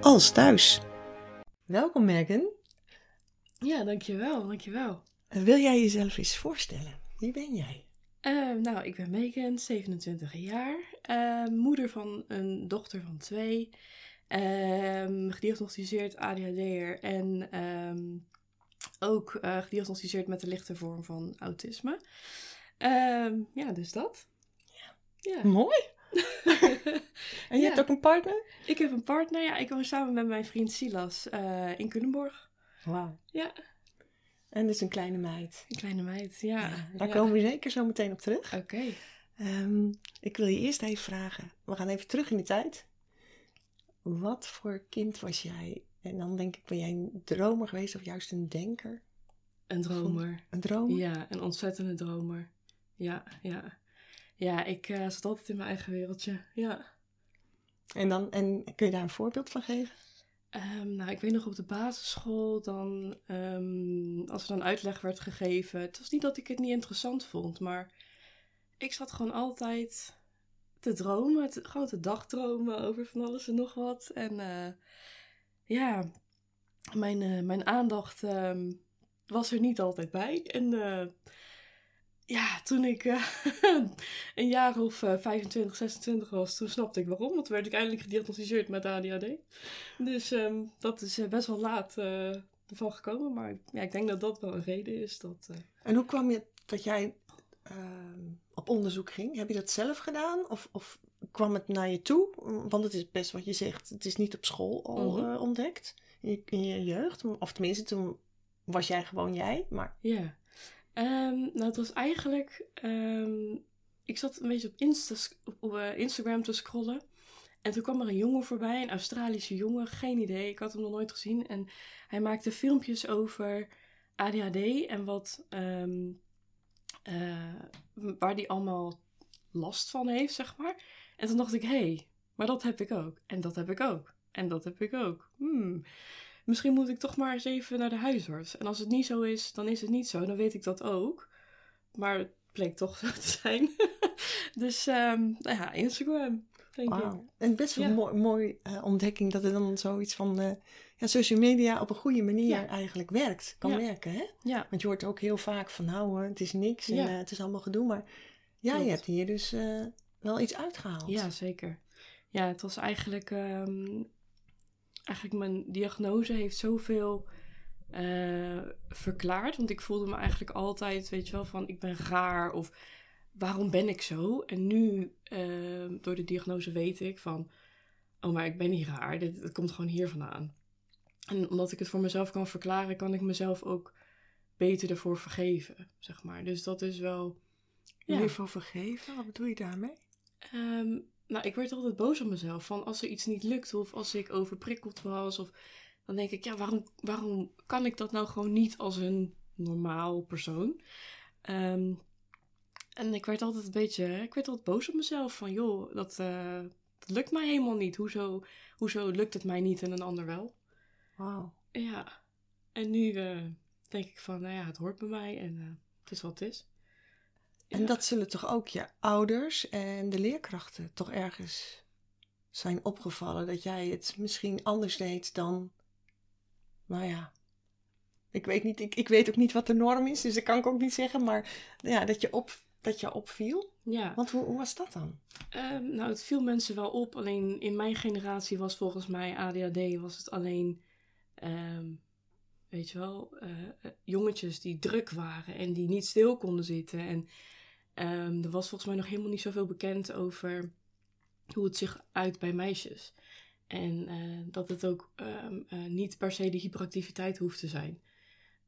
als thuis. Welkom Megan. Ja, dankjewel, dankjewel. Wil jij jezelf eens voorstellen? Wie ben jij? Uh, nou, ik ben Megan, 27 jaar, uh, moeder van een dochter van twee, uh, gediagnosticeerd ADHD'er en ook uh, gediagnosticeerd met de lichte vorm van autisme. Ehm, ja, dus dat. Ja. ja. Mooi. en je Ja. hebt ook een partner? Ik heb een partner, ja, ik woon samen met mijn vriend Silas eh, in Culemborg. Wauw. Ja, En dus een kleine meid. een kleine meid, ja. Ja, daar Ja. komen we zeker zo meteen op terug. Oké. Ehm, ik wil je eerst even vragen. We gaan even terug in de tijd. Wat voor kind was jij? En dan denk ik, ben jij een dromer geweest of juist een denker? Een dromer. Een dromer? Ja, een ontzettende dromer. Ja, ja. Ja, ik eh, zat altijd in mijn eigen wereldje. Ja. En, dan, en kun je daar een voorbeeld van geven? Ehm, nou, ik weet nog op de basisschool, dan, ehm, als er dan uitleg werd gegeven. Het was niet dat ik het niet interessant vond, maar ik zat gewoon altijd te dromen. te- gewoon te dagdromen over van alles en nog wat. En eh, ja, mijn, eh, mijn aandacht ehm, was er niet altijd bij. En ja, toen ik eh, een jaar of eh, 25, 26 was, toen snapte ik waarom. Want toen werd ik eindelijk gediagnosticeerd met ADHD. Dus ehm, dat is eh, best wel laat eh, ervan gekomen. Maar ja, ik denk dat dat wel een reden is. Dat, eh, En hoe kwam je dat jij ehm, op onderzoek ging? Heb je dat zelf gedaan? Of, of kwam het naar je toe? Want het is best wat je zegt. Het is niet op school al Mhm. eh, ontdekt. In je, in je jeugd. Of tenminste, toen was jij gewoon jij. Maar Ja. Ehm, nou, het was eigenlijk. ehm, ik zat een beetje op, Insta, op, eh, Instagram te scrollen. En toen kwam er een jongen voorbij, een Australische jongen, geen idee. Ik had hem nog nooit gezien. En hij maakte filmpjes over ADHD en wat. ehm, eh, waar die allemaal last van heeft, zeg maar. En toen dacht ik, hé, hey, maar dat heb ik ook. En dat heb ik ook. En dat heb ik ook. Hmm misschien moet ik toch maar eens even naar de huisarts. En als het niet zo is, dan is het niet zo. Dan weet ik dat ook. Maar het bleek toch zo te zijn. dus ehm, nou ja, Instagram, denk ik. wauw. En best wel Ja. een mooi, mooi eh, ontdekking dat er dan zoiets van eh, ja, social media op een goede manier Ja. eigenlijk werkt. Kan Ja. werken, hè? Ja, Want je hoort ook heel vaak van nou, eh, het is niks en Ja. eh, het is allemaal gedoe. Maar jij Klopt. hebt hier dus wel iets uitgehaald. ja, zeker. Ja, het was eigenlijk... ehm, eigenlijk mijn diagnose heeft zoveel eh, verklaard. Want ik voelde me eigenlijk altijd, weet je wel, van ik ben raar of waarom ben ik zo? En nu, ehm, door de diagnose weet ik van, oh maar ik ben niet raar, dit, komt gewoon hier vandaan. En omdat ik het voor mezelf kan verklaren, kan ik mezelf ook beter ervoor vergeven, zeg maar. Dus dat is wel... Ja. voor vergeven? Wat bedoel je daarmee? Ehm, nou, ik werd altijd boos op mezelf. Van als er iets niet lukt of als ik overprikkeld was. Of, dan denk ik, ja, waarom, waarom kan ik dat nou gewoon niet als een normaal persoon? Ehm, en ik werd altijd een beetje, ik werd altijd boos op mezelf. Van joh, dat, eh, dat lukt mij helemaal niet. Hoezo, hoezo lukt het mij niet en een ander wel? Wauw. Ja, en nu eh, denk ik van, nou ja, het hoort bij mij en eh, het is wat het is. En dat zullen toch ook je ouders en de leerkrachten toch ergens zijn opgevallen dat jij het misschien anders deed dan, nou ja, ik weet niet, ik, ik weet ook niet wat de norm is, dus dat kan ik ook niet zeggen, maar ja, dat je, op, dat je opviel. Ja. Want hoe, hoe was dat dan? Ehm, nou, het viel mensen wel op. Alleen in mijn generatie was volgens mij ADHD was het alleen, ehm, weet je wel, eh, jongetjes die druk waren en die niet stil konden zitten. En ehm, er was volgens mij nog helemaal niet zoveel bekend over hoe het zich uit bij meisjes. En eh, dat het ook ehm, eh, niet per se de hyperactiviteit hoeft te zijn.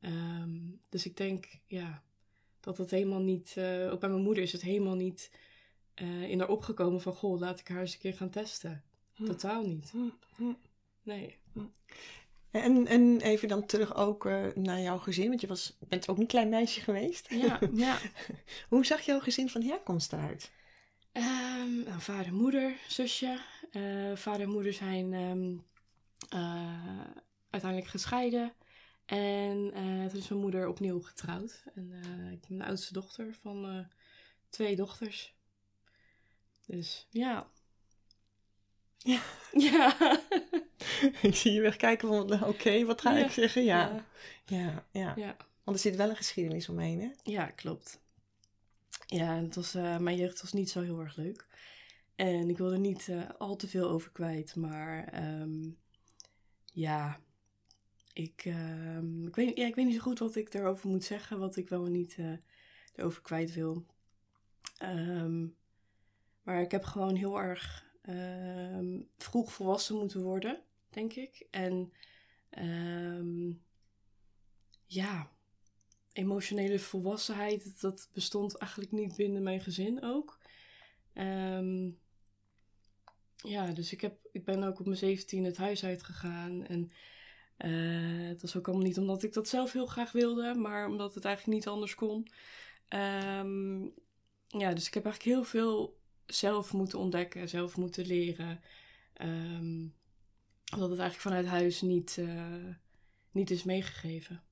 Ehm, dus ik denk, ja, dat het helemaal niet, eh, ook bij mijn moeder is het helemaal niet in haar opgekomen van, goh, laat ik haar eens een keer gaan testen. Hm. Totaal niet. Hm, hm. nee. En, en even dan terug ook eh, naar jouw gezin, want je was, bent ook een klein meisje geweest. Ja, ja. Hoe zag jouw gezin van herkomst eruit? Ehm, nou, vader, moeder, zusje. Eh, vader en moeder zijn ehm, eh, uiteindelijk gescheiden. En toen is mijn moeder opnieuw getrouwd. En ik ben de oudste dochter van twee dochters. Dus ja. Ja. Ja. ik zie je wegkijken van, oké, wat ga Ja. ik zeggen? Ja. Ja. Ja, ja. Want er zit wel een geschiedenis omheen, hè? Ja, klopt. Ja, het was, eh, mijn jeugd was niet zo heel erg leuk. En ik wilde niet eh, al te veel over kwijt, maar ehm, ja, ik, ehm, ik, weet, ja, ik weet niet zo goed wat ik daarover moet zeggen, wat ik wel en niet eh, erover kwijt wil. Ehm, maar ik heb gewoon heel erg vroeg volwassen moeten worden, denk ik. En ehm, ja, emotionele volwassenheid, dat- dat bestond eigenlijk niet binnen mijn gezin ook. Ehm, ja, dus ik, heb, ik ben ook op mijn 17 het huis uitgegaan. En eh, het was ook allemaal niet omdat ik dat zelf heel graag wilde, maar omdat het eigenlijk niet anders kon. Ehm, ja, dus ik heb eigenlijk heel veel zelf moeten ontdekken, zelf moeten leren. Omdat het eigenlijk vanuit huis niet, eh, niet is meegegeven.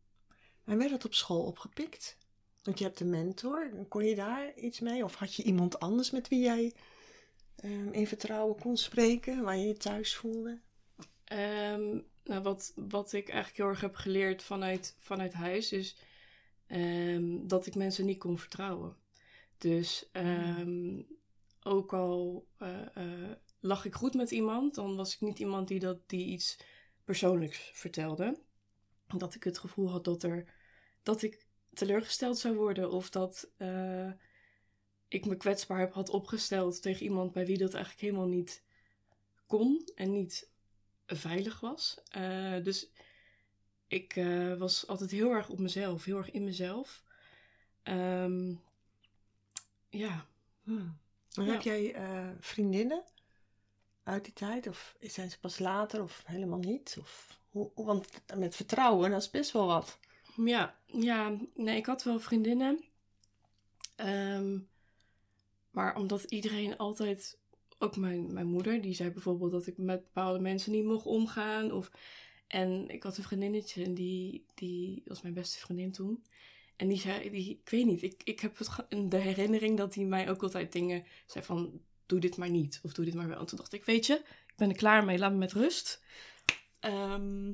En werd dat op school opgepikt? Want je hebt een mentor. Kon je daar iets mee? Of had je iemand anders met wie jij ehm, in vertrouwen kon spreken, waar je je thuis voelde? Ehm, nou, wat, wat ik eigenlijk heel erg heb geleerd vanuit, vanuit huis is ehm, dat ik mensen niet kon vertrouwen. Dus ehm, ook al eh, eh, lag ik goed met iemand, dan was ik niet iemand die, dat, die iets persoonlijks vertelde. Dat ik het gevoel had dat, er, dat ik teleurgesteld zou worden of dat eh, ik me kwetsbaar heb had opgesteld tegen iemand bij wie dat eigenlijk helemaal niet kon en niet veilig was. Eh, dus ik eh, was altijd heel erg op mezelf, heel erg in mezelf. Ehm, ja, Hmm. En Ja. heb jij vriendinnen uit die tijd? Of zijn ze pas later of helemaal niet? Of, want met vertrouwen, dat is best wel wat. ja, ja, nee, ik had wel vriendinnen. Ehm, maar omdat iedereen altijd, ook mijn, mijn moeder, die zei bijvoorbeeld dat ik met bepaalde mensen niet mocht omgaan. Of, en ik had een vriendinnetje en die, die was mijn beste vriendin toen. En die zei, die, ik weet niet, ik, ik heb het, de herinnering dat hij mij ook altijd dingen zei van, doe dit maar niet. Of doe dit maar wel. En toen dacht ik, weet je, ik ben er klaar mee, laat me met rust. Ehm,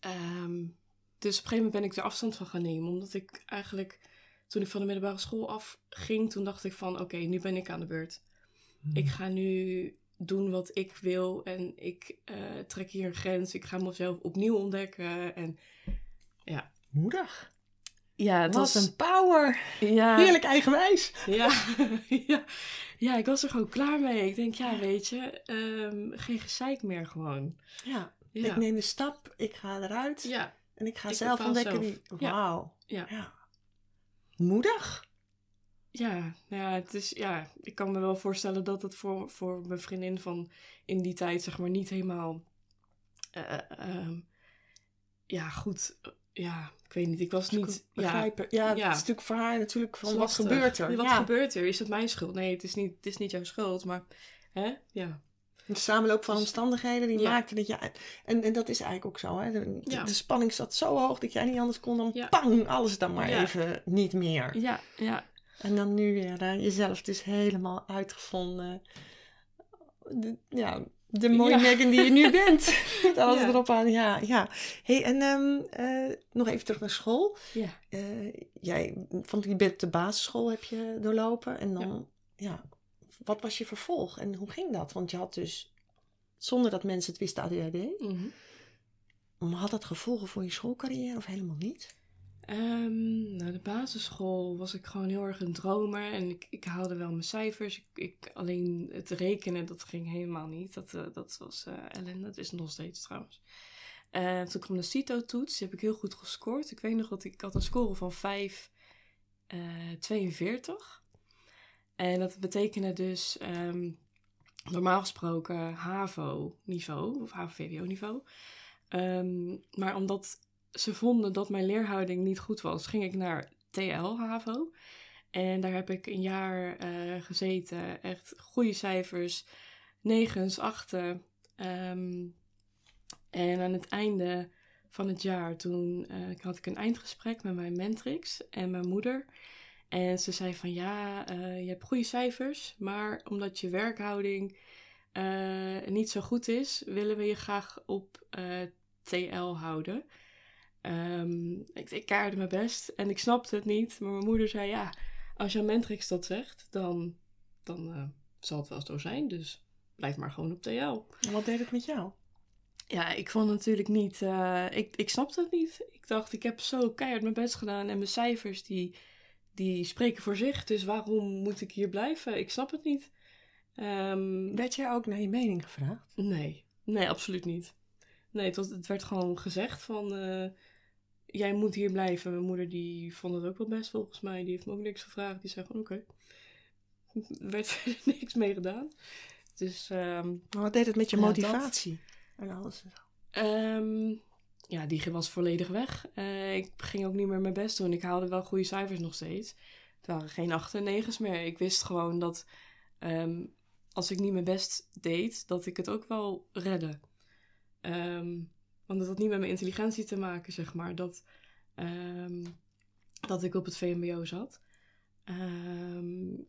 ehm, dus op een gegeven moment ben ik er afstand van gaan nemen. Omdat ik eigenlijk, toen ik van de middelbare school afging, toen dacht ik van, oké, nu ben ik aan de beurt. Ik ga nu doen wat ik wil en ik eh, trek hier een grens. Ik ga mezelf opnieuw ontdekken. En Moedig. Ja, het Wat was een power. ja, Heerlijk eigenwijs. Ja, ja, ja, ik was er gewoon klaar mee. Ik denk, ja, weet je, ehm, geen gezeik meer gewoon. Ja. Ja, Ik neem de stap, ik ga eruit ja, en ik ga Ik zelf ontdekken zelf. wie... Ja. Wauw. Ja. Moedig. ja, nou ja, het is, ja, ik kan me wel voorstellen dat het voor, voor mijn vriendin van in die tijd, zeg maar, niet helemaal, eh, ehm, ja, goed, ja, ik weet niet, ik was niet, ja. Ja, het is natuurlijk voor haar natuurlijk van wat gebeurt er? Wat ja. gebeurt er? Is het mijn schuld? Nee, het is niet, het is niet jouw schuld, maar, hè, ja. De samenloop van Dus- omstandigheden die Ja. maakte dat je... En, en dat is eigenlijk ook zo, hè. De, de- Ja. de spanning zat zo hoog dat jij niet anders kon dan pang, alles dan maar even niet meer. Ja, ja, En dan nu weer eh, jezelf dus helemaal uitgevonden. De, ja, de mooie Ja. Megan die je nu bent. Met alles Ja. erop aan. Ja, ja. hey, en ehm, eh, nog even terug naar school. ja. Eh, jij, van je bent de basisschool heb je doorlopen. En dan, ja. wat was je vervolg? En hoe ging dat? Want je had dus, zonder dat mensen het wisten, ADHD. Mhm. Maar had dat gevolgen voor je schoolcarrière of helemaal niet? Ehm, nou, de basisschool was ik gewoon heel erg een dromer en ik, ik haalde wel mijn cijfers. Ik, ik, alleen het rekenen, dat ging helemaal niet. Dat, eh, dat was eh ellende. Dat is nog steeds trouwens. Eh, toen kwam de CITO-toets, die heb ik heel goed gescoord. Ik weet nog dat ik, had een score van 5, eh 42. En dat betekende dus ehm, normaal gesproken HAVO-niveau of HAVO-VWO-niveau. Ehm, maar omdat ze vonden dat mijn leerhouding niet goed was, ging ik naar TL-HAVO. En daar heb ik een jaar eh, gezeten. Echt goede cijfers. Negens, achten. Ehm, en aan het einde van het jaar, toen uh, had ik een eindgesprek met mijn mentrix en mijn moeder. En ze zei van ja, uh, je hebt goede cijfers, maar omdat je werkhouding niet zo goed is, willen we je graag op TL houden. Um, ik, ik kaarde mijn best en ik snapte het niet, maar mijn moeder zei ja, als jouw mentrix dat zegt, dan, dan uh, zal het wel zo zijn. Dus blijf maar gewoon op TL. En wat deed het met jou? Ja, ik vond natuurlijk niet. Uh, ik, ik snapte het niet. Ik dacht, ik heb zo keihard mijn best gedaan en mijn cijfers die, die spreken voor zich. Dus waarom moet ik hier blijven? Ik snap het niet. Um, Werd jij ook naar je mening gevraagd? Nee, nee, absoluut niet. Nee, het, was, het werd gewoon gezegd van. Uh, jij moet hier blijven. Mijn moeder die vond het ook wel best volgens mij. Die heeft me ook niks gevraagd. Die zei gewoon oké. Okay. Er werd niks mee gedaan. Dus, um, maar wat deed het met je motivatie? Ja, en alles um, ja, die was volledig weg. Uh, ik ging ook niet meer mijn best doen. Ik haalde wel goede cijfers nog steeds. Het waren geen acht en negens meer. Ik wist gewoon dat um, als ik niet mijn best deed, dat ik het ook wel redde. Um, want dat had niet met mijn intelligentie te maken, zeg maar. Dat, um, dat ik op het VMBO zat. Um,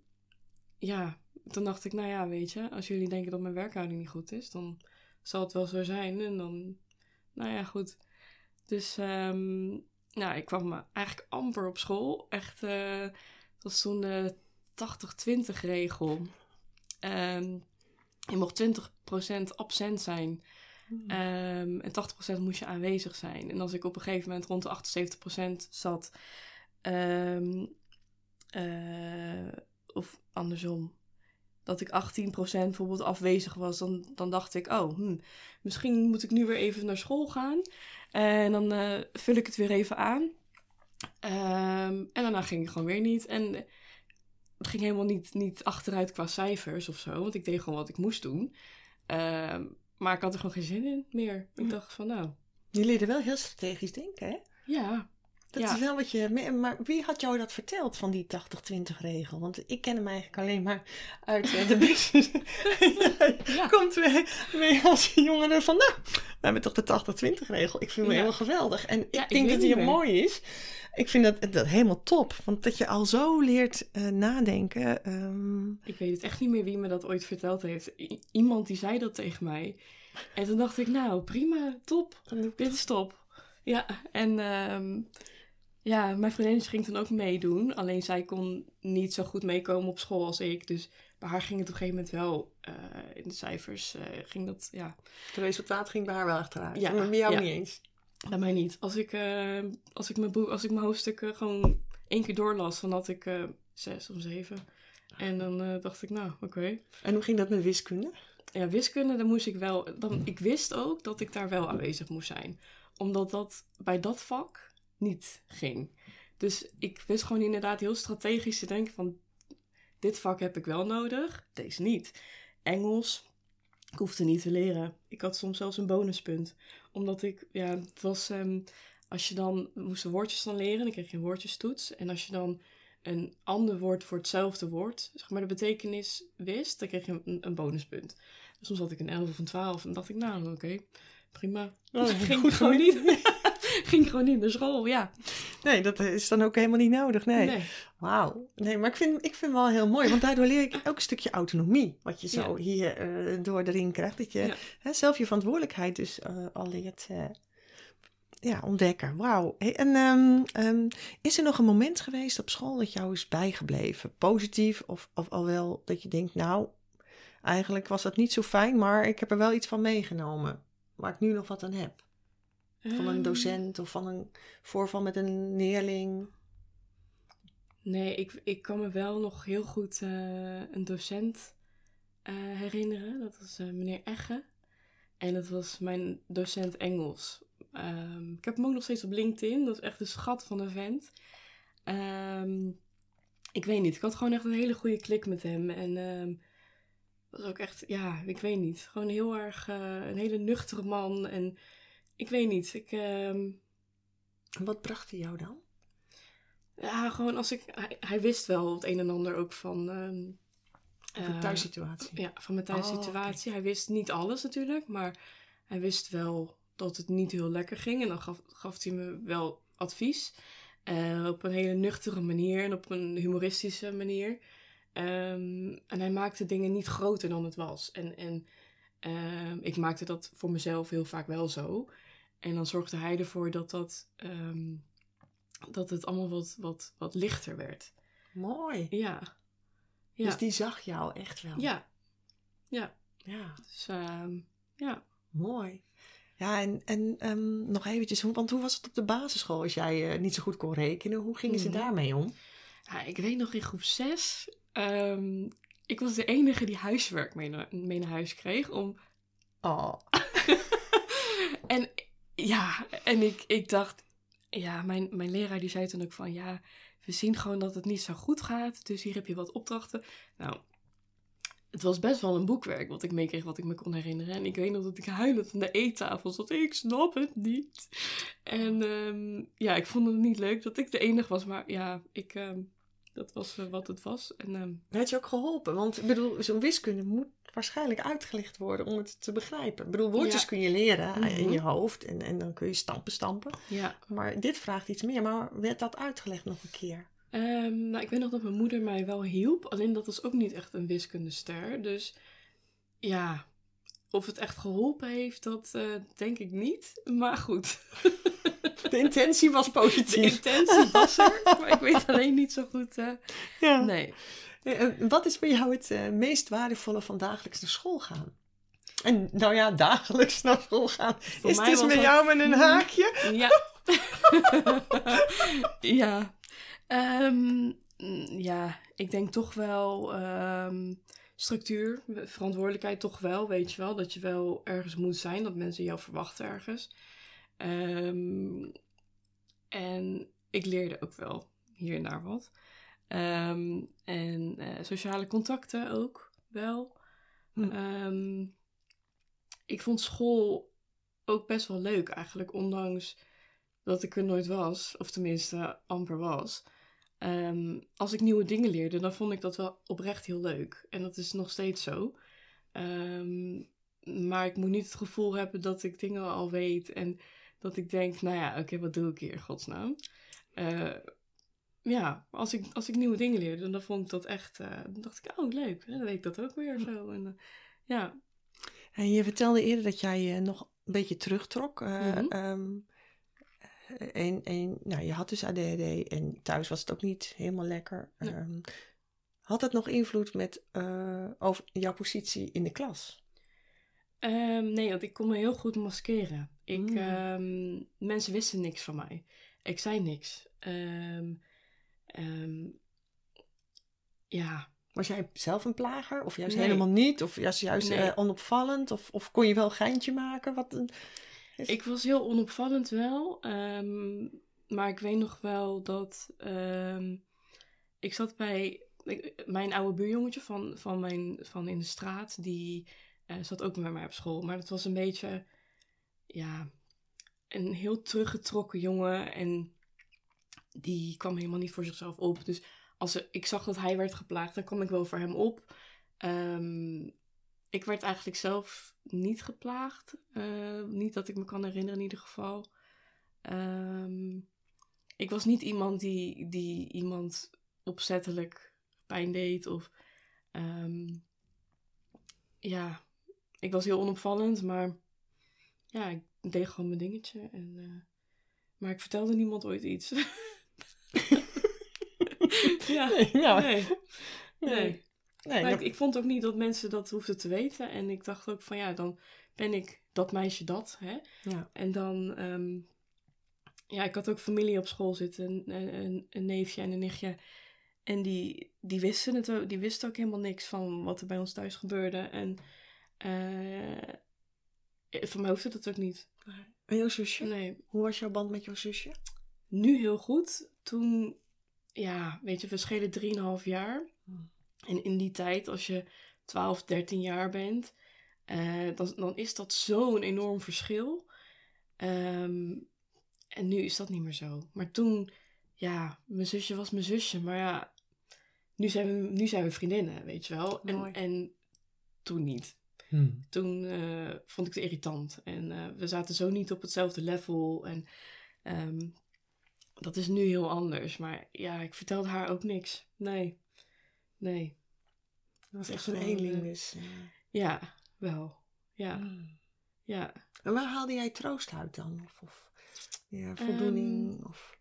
ja, toen dacht ik, nou ja, weet je, als jullie denken dat mijn werkhouding niet goed is, dan zal het wel zo zijn. En dan, nou ja, goed. Dus, um, nou, ik kwam eigenlijk amper op school. Echt, dat was toen de 80-20 regel. Je mocht 20% absent zijn Um, en 80% moest je aanwezig zijn. En als ik op een gegeven moment rond de 78% zat, um, uh, of andersom, dat ik 18% bijvoorbeeld afwezig was, dan, dan dacht ik, oh, hm, misschien moet ik nu weer even naar school gaan. En dan uh, vul ik het weer even aan. Um, en daarna ging ik gewoon weer niet. En het ging helemaal niet, niet achteruit qua cijfers of zo, want ik deed gewoon wat ik moest doen. Maar ik had er gewoon geen zin in meer. Ik dacht van nou. Je leerde wel heel strategisch denken, hè? Ja. Dat ja. is wel wat je. Maar wie had jou dat verteld van die 80-20 regel? Want ik ken hem eigenlijk alleen maar uit uh, de business. ja. Komt mee als jongere van. Nou, we hebben toch de 80-20 regel. Ik vind hem ja. helemaal geweldig. En ik denk dat hij mooi is. Ik vind dat, dat helemaal top. Want dat je al zo leert uh, nadenken. Um... Ik weet het echt niet meer wie me dat ooit verteld heeft. I iemand die zei dat tegen mij. En toen dacht ik, nou prima, top. Dit is top. Ja, en um, ja, mijn vriendin ging toen ook meedoen. Alleen zij kon niet zo goed meekomen op school als ik. Dus bij haar ging het op een gegeven moment wel uh, in de cijfers. Uh, ging dat, ja. Het resultaat ging bij haar wel achteruit. Ja, maar bij jou ja. niet eens. Bij mij niet. Als ik, uh, als ik mijn, boek, als ik mijn hoofdstukken gewoon één keer doorlas, dan had ik zes of zeven. En dan dacht ik, nou, oké. Okay. En hoe ging dat met wiskunde? Ja, wiskunde, dan moest ik wel. Dan, ik wist ook dat ik daar wel aanwezig moest zijn. Omdat dat bij dat vak niet ging. Dus ik wist gewoon inderdaad heel strategisch te denken van... Dit vak heb ik wel nodig, deze niet. Engels, ik hoefde niet te leren. Ik had soms zelfs een bonuspunt. Omdat ik, ja, het was... Um, als je dan moest woordjes dan leren, dan kreeg je een woordjestoets. En als je dan een ander woord voor hetzelfde woord, zeg maar de betekenis wist, dan kreeg je een, een bonuspunt. Dus soms had ik een 11 of een 12 en dacht ik, nou, oké, okay, prima. Oh, ging goed gewoon niet. ging gewoon niet naar school, ja. Nee, dat is dan ook helemaal niet nodig, nee. nee. Wauw. Nee, maar ik vind, ik vind wel heel mooi, want daardoor leer ik ook een stukje autonomie, wat je zo ja. hier uh, door erin krijgt. Dat je ja. hè, zelf je verantwoordelijkheid dus uh, al leert uh, ja, ontdekken. Wauw. Hey, en um, um, is er nog een moment geweest op school dat jou is bijgebleven? Positief of, of al wel dat je denkt, nou, eigenlijk was dat niet zo fijn, maar ik heb er wel iets van meegenomen. Waar ik nu nog wat aan heb. Van een docent of van een voorval met een leerling? Nee, ik, ik kan me wel nog heel goed uh, een docent uh, herinneren. Dat was uh, meneer Egge. En dat was mijn docent Engels. Um, ik heb hem ook nog steeds op LinkedIn. Dat is echt een schat van een vent. Um, ik weet niet, ik had gewoon echt een hele goede klik met hem. En um, was ook echt, ja, ik weet niet. Gewoon heel erg eh, een hele nuchtere man. En ik weet niet. Ik, ehm, wat bracht hij jou dan? ja, gewoon als ik. Hij, hij wist wel het een en ander ook van. eh, thuissituatie? Ja, van mijn Oh, thuissituatie. Hij wist niet alles natuurlijk, maar hij wist wel dat het niet heel lekker ging. En dan gaf, gaf hij me wel advies. Eh, op een hele nuchtere manier en op een humoristische manier. Ehm, en hij maakte dingen niet groter dan het was. En, en ehm, ik maakte dat voor mezelf heel vaak wel zo. En dan zorgde hij ervoor dat, dat, ehm, dat het allemaal wat, wat, wat lichter werd. Mooi. Ja. Ja. Dus die zag jou echt wel? Ja. Ja. Ja, Dus ehm, ja. mooi. Ja, en, en ehm, nog eventjes, hoe, want hoe was het op de basisschool als jij eh, niet zo goed kon rekenen? Hoe gingen ze Mhm. daarmee om? ja, ik weet nog in groep 6. Ik was de enige die huiswerk mee, na- mee naar huis kreeg. Om... Oh, en ja, en ik, ik dacht, ja, mijn, mijn leraar die zei toen ook van, ja, we zien gewoon dat het niet zo goed gaat. Dus hier heb je wat opdrachten. Nou, het was best wel een boekwerk wat ik meekreeg, wat ik me kon herinneren. En ik weet nog dat ik huilend aan de eettafel zat. Ik snap het niet. En ehm, ja, ik vond het niet leuk dat ik de enige was. Maar ja, ik, ehm, dat was eh, wat het was. En ehm, had je ook geholpen? Want ik bedoel, zo'n wiskunde moet waarschijnlijk uitgelegd worden om het te begrijpen. Ik bedoel, woordjes Ja. kun je leren eh, in Mhm. je hoofd en, en dan kun je stampen, stampen. ja, Maar dit vraagt iets meer. Maar werd dat uitgelegd nog een keer? Ehm, nou, ik weet nog dat mijn moeder mij wel hielp. Alleen dat was ook niet echt een wiskundester. Dus ja, of het echt geholpen heeft, dat eh, denk ik niet. Maar goed, De intentie was de positief. intentie was er. maar ik weet alleen niet zo goed. eh, Ja. nee. Eh, eh, Wat is voor jou het meest waardevolle van dagelijks naar school gaan? En nou ja, dagelijks naar school gaan. Voor is dus was met jou met een Mhm. haakje? Ja. ja. Ehm, ja, ik denk toch wel ehm, structuur, verantwoordelijkheid toch wel, weet je wel. Dat je wel ergens moet zijn, dat mensen jou verwachten ergens. Ehm, en ik leerde ook wel hier en daar wat. Ehm, en eh, sociale contacten ook wel. Hm. Ehm, ik vond school ook best wel leuk eigenlijk, ondanks dat ik er nooit was, of tenminste amper was. Als ik nieuwe dingen leerde, dan vond ik dat wel oprecht heel leuk. En dat is nog steeds zo. Maar ik moet niet het gevoel hebben dat ik dingen al weet en dat ik denk, nou ja, oké, wat doe ik hier, in godsnaam. Eh, ja, als ik, als ik nieuwe dingen leerde, dan vond ik dat echt, eh, dan dacht ik, oh leuk, hè, dan weet ik dat ook weer zo. En, eh, ja, En je vertelde eerder dat jij je nog een beetje terugtrok. Mhm. ehm, en, en nou, je had dus ADHD en thuis was het ook niet helemaal lekker. Nee. Ehm, had het nog invloed met, over jouw positie in de klas? Ehm, nee, want ik kon me heel goed maskeren. Ik, Mm. ehm, mensen wisten niks van mij. Ik zei niks. Ehm, ja, Was jij zelf een plager? Of juist Nee. helemaal niet? Of juist, juist Nee. eh, onopvallend? Of, of kon je wel een geintje maken? Wat een... Is- ik was heel onopvallend wel. maar ik weet nog wel dat ik zat bij ik- mijn oude buurjongetje van, van, mijn, van in de straat. Die eh, zat ook bij mij op school. Maar dat was een beetje, ja, een heel teruggetrokken jongen. En die kwam helemaal niet voor zichzelf op. Dus als ik zag dat hij werd geplaagd, dan kwam ik wel voor hem op. Ehm, ik werd eigenlijk zelf niet geplaagd. Eh, niet dat ik me kan herinneren in ieder geval. Ehm, ik was niet iemand die, die iemand opzettelijk pijn deed. Of ehm, ja, ik was heel onopvallend, maar ja, ik deed gewoon mijn dingetje. En, eh, maar ik vertelde niemand ooit iets. ja, Nee, nou, nee. nee. nee. nee, Maar ik, ik vond ook niet dat mensen dat hoefden te weten. En ik dacht ook van ja, dan ben ik dat meisje dat. Hè? ja. En dan, ehm, ja, ik had ook familie op school zitten, een, een, een neefje en een nichtje. En die, die wisten het ook, die wisten ook helemaal niks van wat er bij ons thuis gebeurde. En eh voor mij hoefde dat ook niet. En jouw zusje? Nee, Hoe was jouw band met jouw zusje? nu heel goed. Toen, ja, weet je, we schelen 3,5 jaar. Hmm. En in die tijd, als je 12, 13 jaar bent, eh, dan, dan is dat zo'n enorm verschil. Ehm, en nu is dat niet meer zo. Maar toen, ja, mijn zusje was mijn zusje. Maar ja, nu zijn we, nu zijn we vriendinnen, weet je wel. En, en toen niet. Hmm. Toen eh, vond ik het irritant. En eh, we zaten zo niet op hetzelfde level. En ehm, dat is nu heel anders. Maar ja, ik vertelde haar ook niks. Nee. Nee. Dat was echt een eenling eh, dus. eh. Ja, wel. Ja, Hmm. ja. En waar haalde jij troost uit dan? Of, of ja, voldoening? Ehm, of...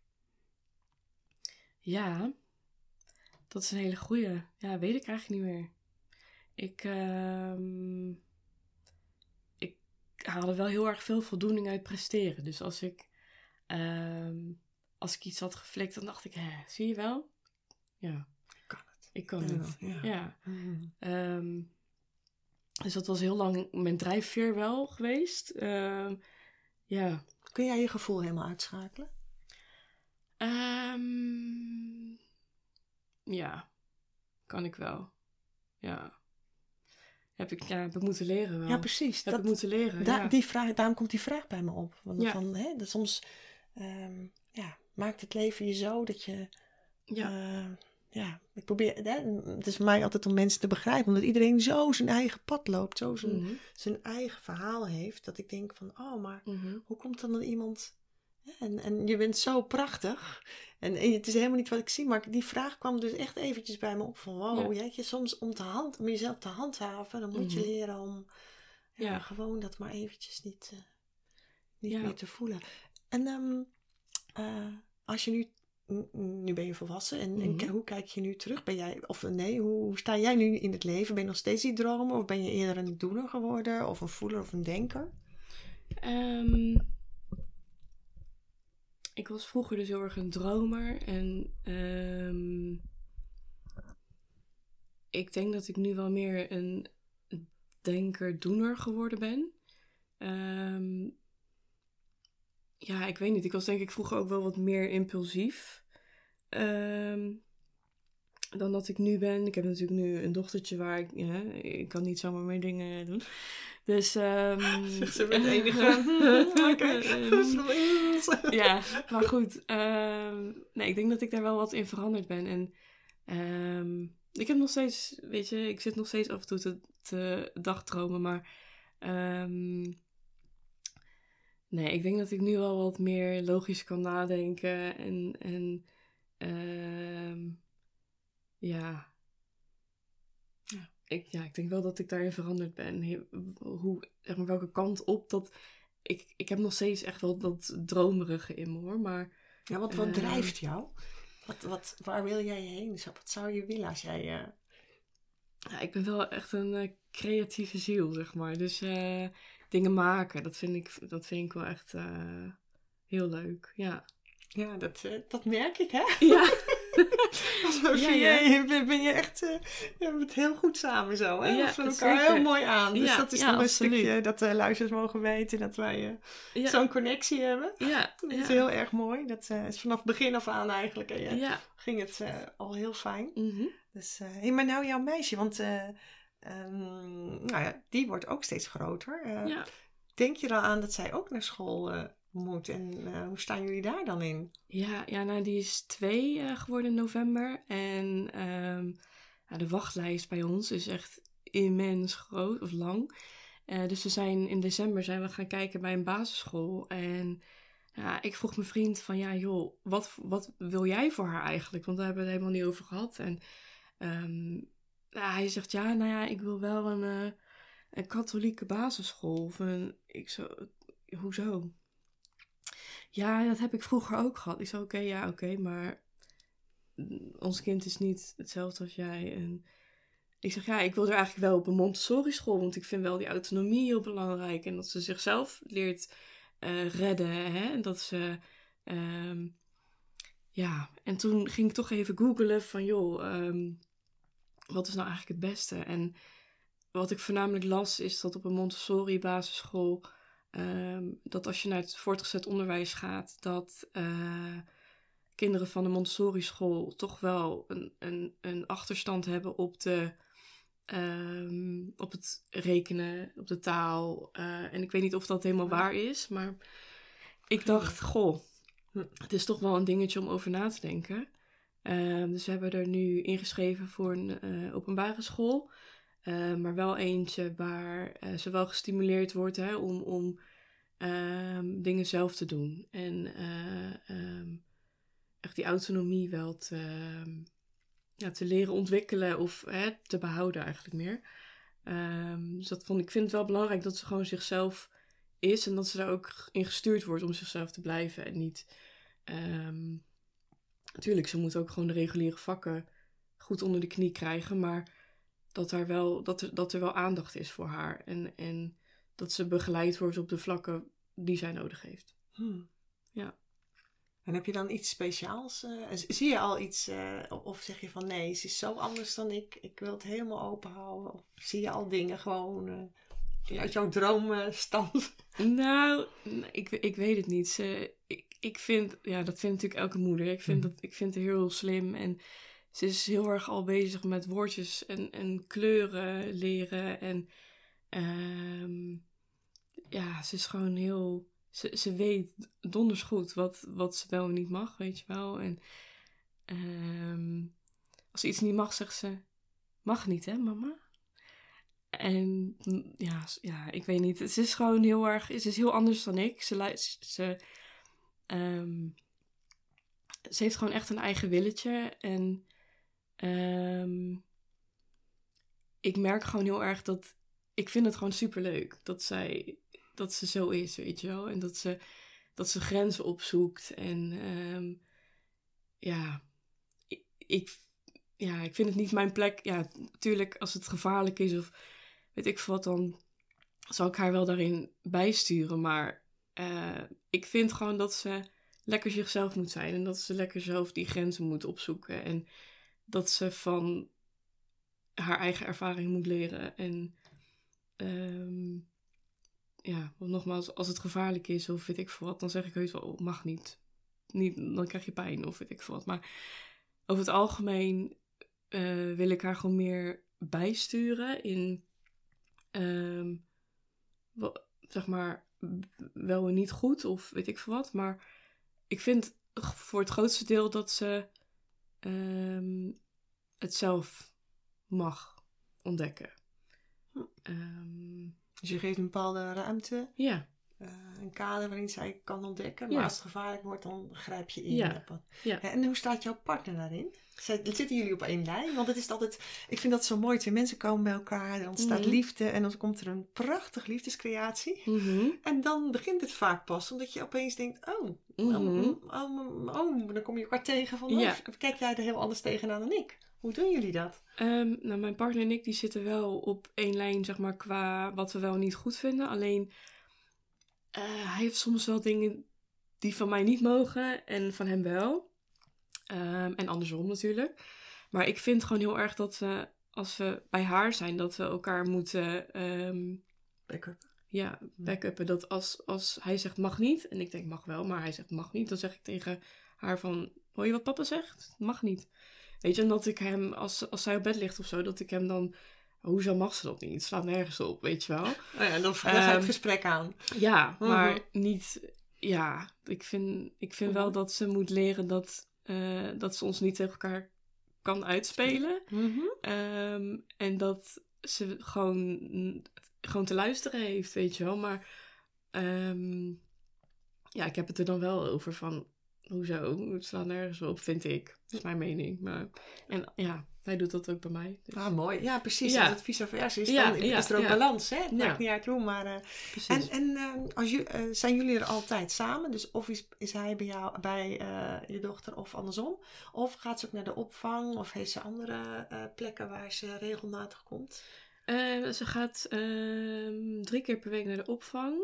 Ja, dat is een hele goeie. Ja, weet ik eigenlijk niet meer. Ik, ehm, ik haalde wel heel erg veel voldoening uit presteren. Dus als ik, ehm, als ik iets had geflikt, dan dacht ik, hè, zie je wel? Ja, Ik kan het. ik kan Ja, het. ja. Ja. Hmm. Ehm, dus dat was heel lang mijn drijfveer wel geweest. Ja. Kun jij je gevoel helemaal uitschakelen? Ja, kan ik wel. Ja. Heb ik, ja, heb ik moeten leren wel. Ja, precies. Heb Dat, ik moeten leren, da- ja. die vraag, daarom komt die vraag bij me op. Want Ja. hè, dat soms ehm, ja, maakt het leven je zo dat je... Ja, eh, ja, ik probeer... Hè, het is voor mij altijd om mensen te begrijpen. Omdat iedereen zo zijn eigen pad loopt. Zo zijn, Mhm, zijn eigen verhaal heeft. Dat ik denk van, oh, maar mhm. hoe komt dan dat iemand... En, en je bent zo prachtig. En, en het is helemaal niet wat ik zie. Maar die vraag kwam dus echt eventjes bij me op. Van wow, Ja. jeetje, soms om, te hand, om jezelf te handhaven. Dan moet je Mhm. leren om ja, Ja. gewoon dat maar eventjes niet, eh, niet Ja. meer te voelen. En ehm, eh, als je nu... Nu ben je volwassen en, Mhm. hoe kijk je nu terug? Ben jij, of nee, hoe, hoe sta jij nu in het leven? Ben je nog steeds die dromer? Of ben je eerder een doener geworden? Of een voeler of een denker? Ehm, ik was vroeger dus heel erg een dromer. En ehm, ik denk dat ik nu wel meer een denker-doener geworden ben. Ehm, ja, ik weet niet. Ik was denk ik vroeger ook wel wat meer impulsief. Ehm, dan dat ik nu ben. Ik heb natuurlijk nu een dochtertje waar ik... Ja, ik kan niet zomaar meer dingen doen. Dus... ehm Zegt ze met enige- Oké. ja, maar goed. ehm, nee, ik denk dat ik daar wel wat in veranderd ben. En ehm, ik heb nog steeds, weet je, ik zit nog steeds af en toe te, te dagdromen. Maar ehm, nee, ik denk dat ik nu wel wat meer logisch kan nadenken. En, en ehm, ja. Ik, ja, ik denk wel dat ik daarin veranderd ben. He- Hoe, zeg maar, welke kant op dat ik, ik heb nog steeds echt wel dat dromerige in me hoor. Maar Ja, wat, wat Eh. drijft jou? Wat, wat, waar wil jij heen? Wat zou je willen als jij... eh, ja, ik ben wel echt een eh, creatieve ziel, zeg maar. Dus dingen maken, dat vind ik, dat vind ik wel echt heel leuk. Ja. Ja, dat, dat merk ik, hè? Ja. Zo Ja, zie ja. je, ben, je echt... eh, je hebt het heel goed samen zo, hè? Ja, We vullen elkaar zeker. heel mooi aan. Dus dat is nog een stukje dat de luisteraars mogen weten dat wij eh, zo'n connectie hebben. Ja. Dat is heel erg mooi. Dat eh, is vanaf begin af aan eigenlijk. En ging het eh, al heel fijn. Mhm. Dus, eh hey, maar nou jouw meisje, want eh, ehm, nou ja, die wordt ook steeds groter. Eh. Denk je er al aan dat zij ook naar school eh, moet? En eh, hoe staan jullie daar dan in? Ja, ja nou, die is twee eh, geworden in november. En ehm, de wachtlijst bij ons is echt immens groot of lang. Eh, dus we zijn in december zijn we gaan kijken bij een basisschool. En ja, ik vroeg mijn vriend van ja joh, wat, wat wil jij voor haar eigenlijk? Want daar hebben we het helemaal niet over gehad. En ehm, hij zegt ja, nou ja, ik wil wel een, een katholieke basisschool. Of een, ik zo, hoezo? Ja, dat heb ik vroeger ook gehad. Ik zei, oké, ja, oké, maar mm, ons kind is niet hetzelfde als jij. En ik zeg, ja, ik wil er eigenlijk wel op een Montessori school, want ik vind wel die autonomie heel belangrijk. En dat ze zichzelf leert eh, redden, hè. En dat ze, ehm, ja. En toen ging ik toch even googelen van, joh, ehm, wat is nou eigenlijk het beste? En wat ik voornamelijk las, is dat op een Montessori Ehm, dat als je naar het voortgezet onderwijs gaat, dat eh, kinderen van de Montessori school toch wel een, een, een achterstand hebben op de ehm, op het rekenen, op de taal. Eh, en ik weet niet of dat helemaal waar is, maar ik dacht, goh, het is toch wel een dingetje om over na te denken. Ehm, dus we hebben er nu ingeschreven voor een eh, openbare school. Eh, maar wel eentje waar eh, ze wel gestimuleerd wordt hè, om, om ehm, dingen zelf te doen. En eh, ehm, echt die autonomie wel te, te leren ontwikkelen of hè, te behouden eigenlijk meer. Ehm, dus dat vond ik vind het wel belangrijk dat ze gewoon zichzelf is en dat ze daar ook in gestuurd wordt om zichzelf te blijven en niet. natuurlijk, ze moet ook gewoon de reguliere vakken goed onder de knie krijgen, maar dat er wel, dat er, dat er wel aandacht is voor haar en, en dat ze begeleid wordt op de vlakken die zij nodig heeft. Hmm. Ja. En heb je dan iets speciaals? eh, zie je al iets? eh, of- zeg je van nee, ze is zo anders dan ik. Ik wil het helemaal open houden. Of zie je al dingen gewoon eh, uit jouw droomstand? Nou, ik, ik weet het niet. Ze, ik, ik vind, ja, dat vindt natuurlijk elke moeder. Ik vind, Mhm. dat, ik vind het heel slim en ze is heel erg al bezig met woordjes en, en kleuren leren. En ehm, ja, ze is gewoon heel, ze, ze weet donders goed wat, wat ze wel en niet mag, weet je wel. En ehm, als ze iets niet mag, zegt ze, mag niet hè mama? En mm, ja, ja, ik weet niet. Het is gewoon heel erg. Het is heel anders dan ik. Ze, ze, ehm, ze heeft gewoon echt een eigen willetje. En ehm, ik merk gewoon heel erg dat. Ik vind het gewoon super leuk dat zij. Dat ze zo is, weet je wel. En dat ze, dat ze grenzen opzoekt. En ehm, ja, ik, ik, ja, ik vind het niet mijn plek. Ja, natuurlijk, als het gevaarlijk is of weet ik wat, dan zal ik haar wel daarin bijsturen. Maar eh, ik vind gewoon dat ze lekker zichzelf moet zijn. En dat ze lekker zelf die grenzen moet opzoeken. En dat ze van haar eigen ervaring moet leren. En ehm, ja, nogmaals, als het gevaarlijk is of weet ik veel wat, dan zeg ik heus wel, oh, mag niet. niet. Dan krijg je pijn of weet ik veel wat. Maar over het algemeen eh, wil ik haar gewoon meer bijsturen in, ehm, zeg maar, wel en niet goed of weet ik veel wat. Maar ik vind voor het grootste deel dat ze ehm, het zelf mag ontdekken. Hm. Ehm, Dus je geeft een bepaalde ruimte, ja, eh, een kader waarin zij kan ontdekken. Maar Ja. als het gevaarlijk wordt, dan grijp je in. Ja. Ja. En hoe staat jouw partner daarin? Zitten jullie op één lijn? Want het is altijd, ik vind dat zo mooi. Twee mensen komen bij elkaar, er ontstaat Mhm. liefde en dan komt er een prachtige liefdescreatie. Mhm. En dan begint het vaak pas, omdat je opeens denkt, oh, Mhm. oh, oh, oh, dan kom je elkaar tegen van, Ja. oh, kijk jij er heel anders tegenaan dan ik. Hoe doen jullie dat? Ehm, nou, mijn partner en ik die zitten wel op één lijn, zeg maar, qua wat we wel niet goed vinden. Alleen, eh, hij heeft soms wel dingen die van mij niet mogen en van hem wel. Ehm, en andersom natuurlijk. Maar ik vind gewoon heel erg dat we, als we bij haar zijn, dat we elkaar moeten, ehm, Backup. ja, backuppen. Dat als, als hij zegt mag niet, en ik denk mag wel, maar hij zegt mag niet, dan zeg ik tegen haar van, hoor je wat papa zegt? Mag niet. Weet je, en dat ik hem, als, als zij op bed ligt of zo, dat ik hem dan, hoezo mag ze dat niet? Het slaat nergens op, weet je wel. Nou ja, dan je Ehm, het gesprek aan. Ja, maar Mhm. niet, ja, ik vind, ik vind wel Mhm. dat ze moet leren dat, eh, dat ze ons niet tegen elkaar kan uitspelen. Mhm. Ehm, en dat ze gewoon, gewoon te luisteren heeft, weet je wel. Maar ehm, ja, ik heb het er dan wel over van, hoezo? Het slaat nergens op, vind ik. Dat is mijn mening. Maar, en ja, hij doet dat ook bij mij. Dus, Ah, mooi. Ja, precies. Ja. Als het vice versa is, Ja, dan ja, is er ook balans. Hè? Het Ja. maakt niet uit hoe, maar... precies. En, en eh, als eh, zijn jullie er altijd samen? Dus of is, is hij bij jou, bij je dochter of andersom? Of gaat ze ook naar de opvang? Of heeft ze andere plekken waar ze regelmatig komt? Ze gaat ehm, drie keer per week naar de opvang.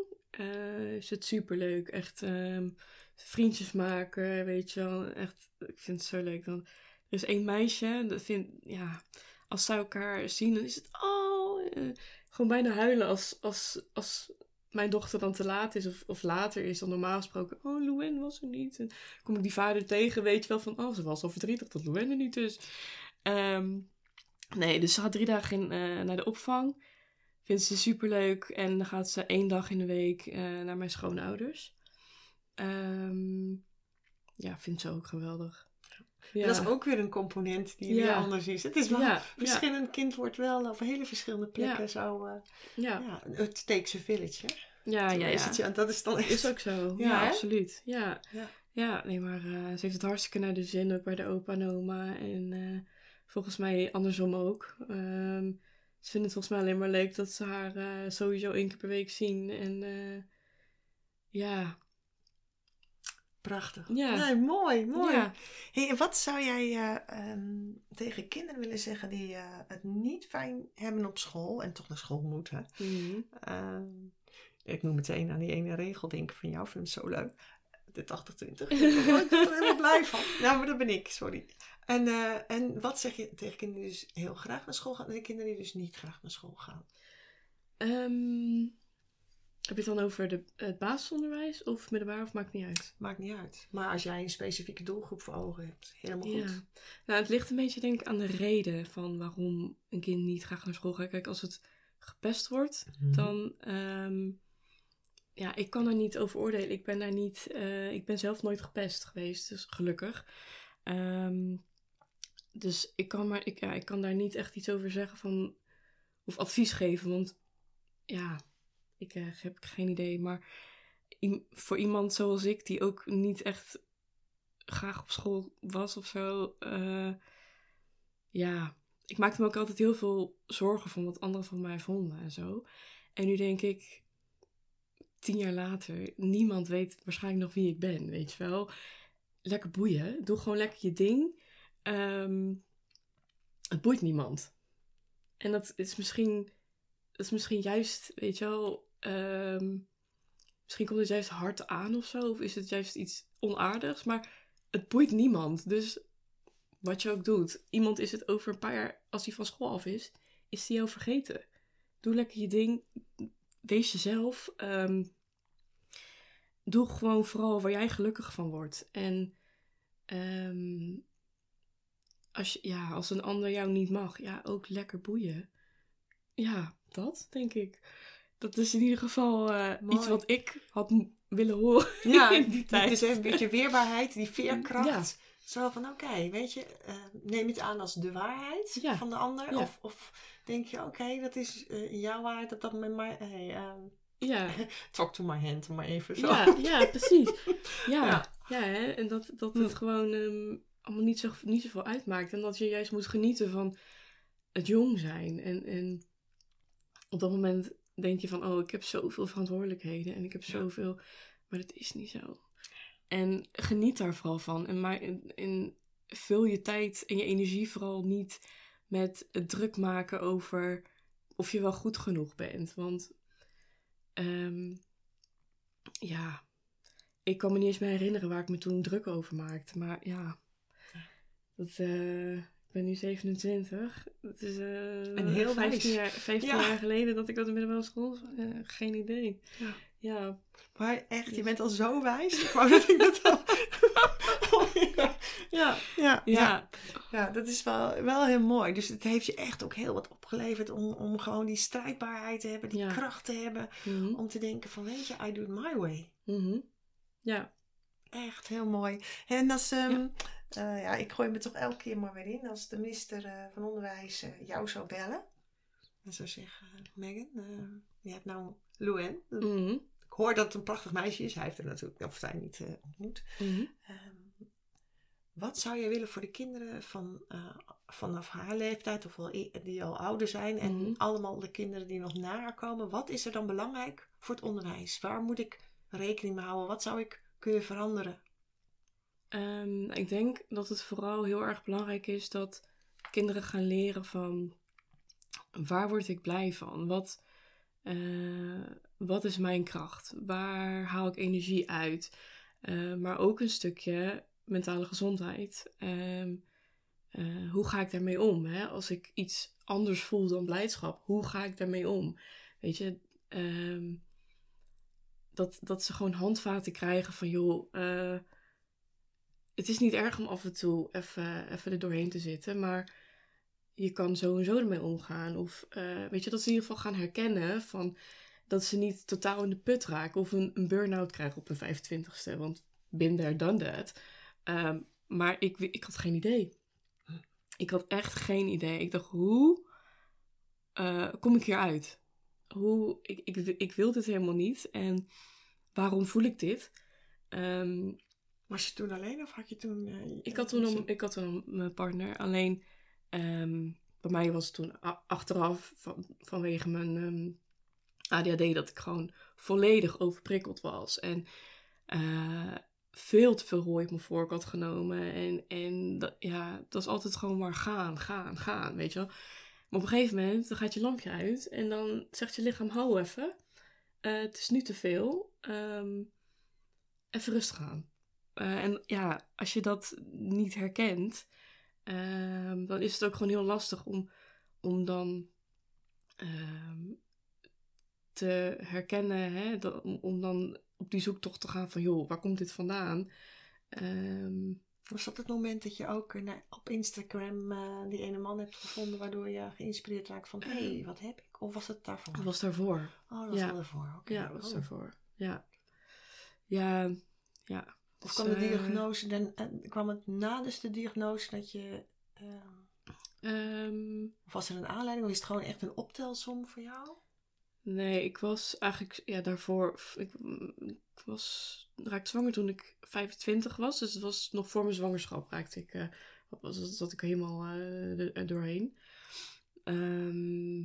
Is het superleuk. Echt ehm, vriendjes maken, weet je wel. Echt, ik vind het zo leuk. Dan, er is één meisje, dat vind, ja, als zij elkaar zien, dan is het, oh, eh, gewoon bijna huilen als, als, als mijn dochter dan te laat is of, of later is dan normaal gesproken. Oh, Louwen was er niet. En kom ik die vader tegen, weet je wel, van, oh, ze was al verdrietig dat Louwen er niet is. Ehm, Nee, dus ze gaat drie dagen in, eh, naar de opvang. Vindt ze superleuk. En dan gaat ze één dag in de week eh, naar mijn schoonouders. Ehm ja, vindt ze ook geweldig. Ja. Dat is ook weer een component die weer Ja. anders is. Het is wel, Ja, verschillend kind wordt wel op hele verschillende plekken Ja. zo, eh, ja, ja, het takes a village. Hè? ja, ja. is het, ja. Dat is dan echt... Is ook zo. Ja, absoluut. Ja. Ja. nee, maar eh, ze heeft het hartstikke naar de zin ook bij de opa en oma. En volgens mij andersom ook. Ehm, ze vinden het volgens mij alleen maar leuk dat ze haar eh, sowieso één keer per week zien. En eh, ja. Prachtig. Ja. Nee, mooi, mooi. Ja. Hey, wat zou jij eh, ehm, tegen kinderen willen zeggen die het niet fijn hebben op school en toch naar school moeten? Mhm. Ehm, ik moet meteen aan die ene regel denken van jou, vind het zo leuk. De 80-20. Ik word er helemaal blij van. Nou, maar dat ben ik, sorry. En, eh, en wat zeg je tegen kinderen die dus heel graag naar school gaan en de kinderen die dus niet graag naar school gaan? Ehm, heb je het dan over de, het basisonderwijs of middelbaar of maakt niet uit? Maakt niet uit. Maar als jij een specifieke doelgroep voor ogen hebt, helemaal Ja. goed. Nou, het ligt een beetje denk ik aan de reden van waarom een kind niet graag naar school gaat. Kijk, als het gepest wordt, Mhm. dan... ehm, ja, ik kan er niet over oordelen. Ik ben daar niet... eh, ik ben zelf nooit gepest geweest, dus gelukkig. Ehm, dus ik kan, maar, ik, ja, ik kan daar niet echt iets over zeggen van... Of advies geven, want... Ja, ik eh, heb geen idee. Maar voor iemand zoals ik, die ook niet echt graag op school was of zo. eh, ja, ik maakte me ook altijd heel veel zorgen van wat anderen van mij vonden en zo. En nu denk ik, tien jaar later, niemand weet waarschijnlijk nog wie ik ben, weet je wel. Lekker boeien, doe gewoon lekker je ding. Ehm, het boeit niemand. En dat is misschien, dat is misschien juist, weet je wel, ehm, misschien komt het juist hard aan of zo. Of is het juist iets onaardigs, maar het boeit niemand. Dus wat je ook doet, iemand is het over een paar jaar, als hij van school af is, is hij jou vergeten. Doe lekker je ding, wees jezelf. ehm, doe gewoon vooral waar jij gelukkig van wordt. En ehm, als, je, ja, als een ander jou niet mag, ja, ook lekker boeien. Ja, dat denk ik. Dat is in ieder geval eh, iets wat ik had willen horen Ja, in die tijd. Is een beetje weerbaarheid, die veerkracht. Ja. Zo van, oké, weet je, eh, neem het aan als de waarheid Ja. van de ander. Ja. Of, of denk je, oké, dat is eh, jouw waarheid op dat moment, maar hey, ehm, Ja, talk to my hand, maar even zo. ja, ja, precies. Ja, Ja. ja. hè? en dat, dat Hm. het gewoon ehm, allemaal niet, zo, niet zoveel uitmaakt. En dat je juist moet genieten van het jong zijn. En, en op dat moment denk je van, oh, ik heb zoveel verantwoordelijkheden en ik heb Ja. zoveel, maar dat is niet zo. En geniet daar vooral van. En, maar, en vul je tijd en je energie vooral niet met het druk maken over of je wel goed genoeg bent. Want ehm, ja, ik kan me niet eens meer herinneren waar ik me toen druk over maakte. Maar ja, dat, eh, ik ben nu 27. Dat is eh En heel 15, wijs. jaar, 15 Ja. jaar geleden dat ik dat in middelbare school. Eh, geen idee. Ja. Ja, Maar echt, je bent al zo wijs. Ik wou dat ik dat al... ja, ja, ja, ja. dat is wel, wel heel mooi. Dus het heeft je echt ook heel wat opgeleverd om, om gewoon die strijdbaarheid te hebben, die kracht te hebben. Mhm. Om te denken van, weet je, I do it my way. Mhm. Ja. Echt heel mooi. En als, ehm, Ja. Eh, ja, ik gooi me toch elke keer maar weer in. Als de minister eh, van Onderwijs eh, jou zou bellen. En zou zeggen, Megan, je hebt nou Louen. Mhm. Ik hoor dat het een prachtig meisje is. Hij heeft er natuurlijk, of zij niet ontmoet. Mhm. Ehm, wat zou je willen voor de kinderen van, vanaf haar leeftijd, of wel die al ouder zijn, en Mhm. allemaal de kinderen die nog na haar komen? Wat is er dan belangrijk voor het onderwijs? Waar moet ik rekening mee houden? Wat zou ik kunnen veranderen? Ehm, ik denk dat het vooral heel erg belangrijk is dat kinderen gaan leren van waar word ik blij van? Wat, eh, wat is mijn kracht? Waar haal ik energie uit? Eh, maar ook een stukje mentale gezondheid. Ehm, eh, hoe ga ik daarmee om? Hè? Als ik iets anders voel dan blijdschap, hoe ga ik daarmee om? Weet je, ehm, dat, dat ze gewoon handvaten krijgen van joh. Het is niet erg om af en toe even, even er doorheen te zitten. Maar je kan zo en zo ermee omgaan. Of eh, weet je, dat ze in ieder geval gaan herkennen van dat ze niet totaal in de put raken of een, een burn-out krijgen op hun 25ste. Want bin there, done that. Ehm, maar ik, ik had geen idee. Ik had echt geen idee. Ik dacht, hoe eh, kom ik hier uit? Hoe, ik, ik, ik wil dit helemaal niet. En waarom voel ik dit? Ehm, Was je toen alleen of had je toen... eh, ik, had toen een, ik had toen mijn partner. Alleen ehm, bij mij was het toen achteraf van, vanwege mijn ehm, ADHD dat ik gewoon volledig overprikkeld was. En eh, veel te veel hooi op mijn vork had genomen. En, en dat, ja, dat is altijd gewoon maar gaan, gaan, gaan, weet je wel. Maar op een gegeven moment, dan gaat je lampje uit. En dan zegt je lichaam, hou even. Eh, het is nu te veel. Ehm, even rustig aan. Eh, en ja, als je dat niet herkent, ehm, dan is het ook gewoon heel lastig om, om dan ehm, te herkennen, hè, dat- om, om dan op die zoektocht te gaan van, joh, waar komt dit vandaan? Ehm, Was dat het moment dat je ook eh, op Instagram eh, die ene man hebt gevonden waardoor je geïnspireerd raakt van hé, hey, wat heb ik? Of was het daarvoor? dat was daarvoor. Oh, dat was ja. wel daarvoor. oké. Ja, dat was Oh. daarvoor. Ja. Ja, ja. Of kwam de diagnose, dan, eh, kwam het na dus de diagnose dat je... eh, ehm, of was er een aanleiding of is het gewoon echt een optelsom voor jou? Nee, ik was eigenlijk ja, daarvoor. Ik, ik was raakte zwanger toen ik 25 was. Dus het was nog voor mijn zwangerschap raakte ik. eh was, zat ik helemaal eh, er, doorheen. Ehm,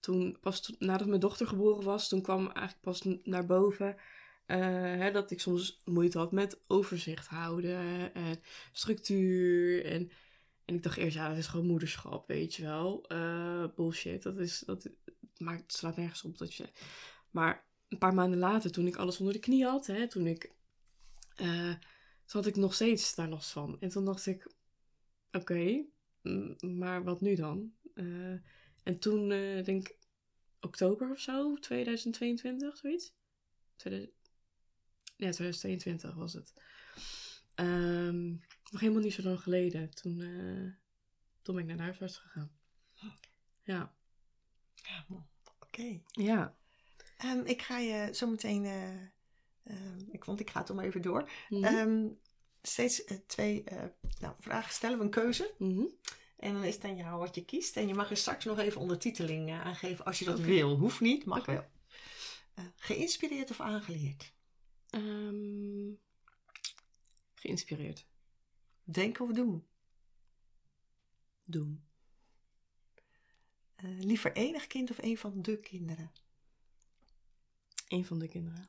toen, pas to- nadat mijn dochter geboren was, toen kwam eigenlijk pas naar boven. Eh, hè, dat ik soms moeite had met overzicht houden en structuur. En, en ik dacht eerst, ja, dat is gewoon moederschap, weet je wel. Eh, bullshit, dat is, dat, maar het slaat nergens op dat je. Maar een paar maanden later, toen ik alles onder de knie had, hè, toen ik. eh, toen had ik nog steeds daar last van. En toen dacht ik: oké, mm, maar wat nu dan? En toen, denk ik, oktober of zo, 2022, zoiets. 2000 ja, 2022 was het. Ehm, nog helemaal niet zo lang geleden. Toen, eh, toen ben ik naar de huisarts gegaan. Ja. Ja, oké. Ja. Ehm, ik ga je zo meteen, eh, ehm, ik, want ik ga het om even door. Mhm. Steeds eh, twee nou, vragen stellen we een keuze. Mhm. En dan is het aan jou wat je kiest. En je mag er straks nog even ondertiteling aangeven als je dat wil. Hoeft niet, mag Oké. wel. Geïnspireerd of aangeleerd? Ehm, geïnspireerd. Denken of doen? Doen. Eh, liever enig kind of een van de kinderen? Een van de kinderen.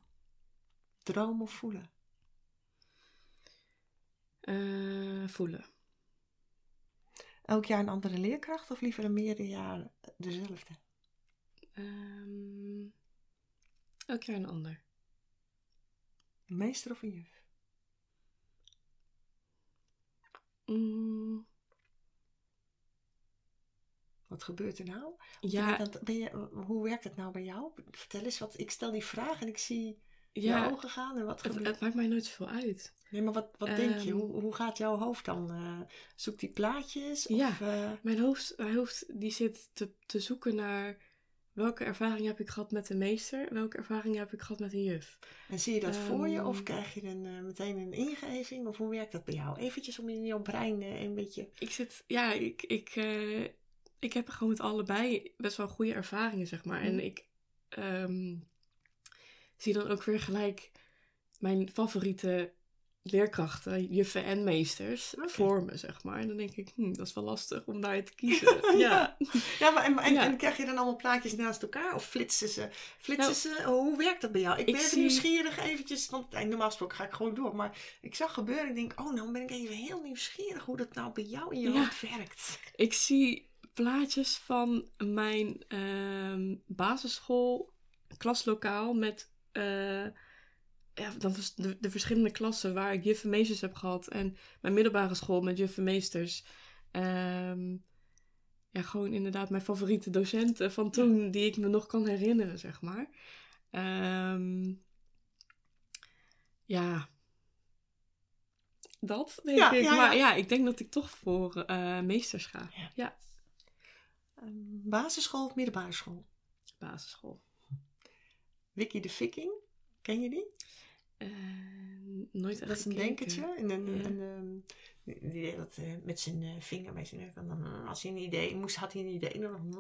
Dromen of voelen? Eh, voelen. Elk jaar een andere leerkracht of liever een meerdere jaar dezelfde? Ehm, elk jaar een ander. Een meester of een juf? Mm, Wat gebeurt er nou? Ben je ben je, hoe werkt het nou bij jou? Vertel eens wat. Ik stel die vraag en ik zie je ogen gaan en wat het, gebeurt het maakt mij nooit zoveel uit. Nee, maar wat, wat denk je? Ehm. Hoe, hoe gaat jouw hoofd dan? eh zoekt die plaatjes? Ja. Of, eh, Mijn hoofd, mijn hoofd die zit te, te zoeken naar welke ervaring heb ik gehad met een meester, welke ervaring heb ik gehad met een juf. en zie je dat voor je of Ehm. krijg je een, eh, meteen een ingeving? Of hoe werkt dat bij jou? Eventjes om in jouw brein eh, een beetje... Ik zit, ja, ik, ik, eh, ik heb gewoon met allebei best wel goede ervaringen, zeg maar. En Mhm. ik ehm, zie dan ook weer gelijk mijn favoriete leerkrachten, juffen en meesters, me, zeg maar. En dan denk ik, hm, dat is wel lastig om daar te kiezen. ja. Ja, maar en, en, Ja. en krijg je dan allemaal plaatjes naast elkaar? Of flitsen ze? Flitsen Nou, ze? Hoe werkt dat bij jou? Ik ik ben zie- nieuwsgierig eventjes, want eh, normaal gesproken ga ik gewoon door. Maar ik zag gebeuren ik denk, oh nou ben ik even heel nieuwsgierig hoe dat nou bij jou in je Ja. hoofd werkt. Ik zie plaatjes van mijn ehm, basisschool klaslokaal met eh, ja, dat was de, de verschillende klassen waar ik juffen meesters heb gehad. En mijn middelbare school met juffen meesters. Ehm, ja, gewoon inderdaad mijn favoriete docenten van toen, die ik me nog kan herinneren, zeg maar. Ehm, ja. dat, denk Ja, ik. ja, maar ja. ik denk dat ik toch voor eh, meesters ga. Ja. Ja, Ehm, basisschool of middelbare school? basisschool. Wiki de Viking, ken je die? Eh, nooit Dat is een gekeken. denkertje. En, Ja. een, ehm, die deed dat eh, met zijn eh, vinger bij zijn neus. En dan, mm, als hij een idee moest, had hij een idee. En dan,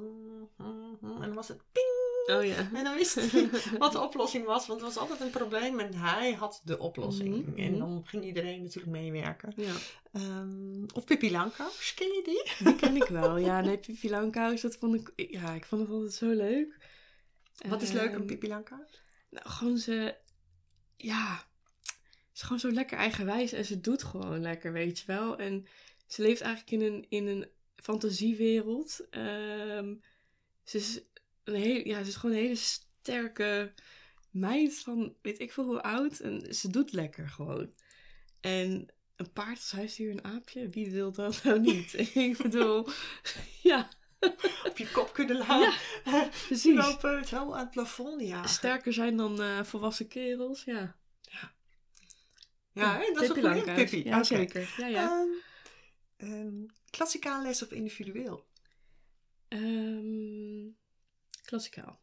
en dan was het ping. Oh ja. En dan wist hij wat de oplossing was. Want het was altijd een probleem. En hij had de oplossing. Mhm, En mhm. dan ging iedereen natuurlijk meewerken. ja. Ehm, of Pippi Langkous, ken je die? Die ken ik wel. Ja, nee, Pippi Langkous, dat vond ik... Ja, ik vond het altijd zo leuk. Wat is leuk aan Ehm, Pippi Langkous? Nou, gewoon ze... Ja, ze is gewoon zo lekker eigenwijs en ze doet gewoon lekker, weet je wel. En ze leeft eigenlijk in een, in een fantasiewereld. Ehm, ze is een hele... Ja, ze is gewoon een hele sterke meid van weet ik veel hoe oud. En ze doet lekker gewoon. En een paard als huisdier, een aapje, wie wil dat nou niet? ik bedoel, ja, Op je kop kunnen laten. precies. Lopen zo aan het plafond, ja. Sterker zijn dan eh, volwassen kerels, ja. Ja, hè, dat is een Pippi. Ja, zeker. Ja, ja. Ehm, ehm, klassikaal les of individueel? Ehm, klassikaal.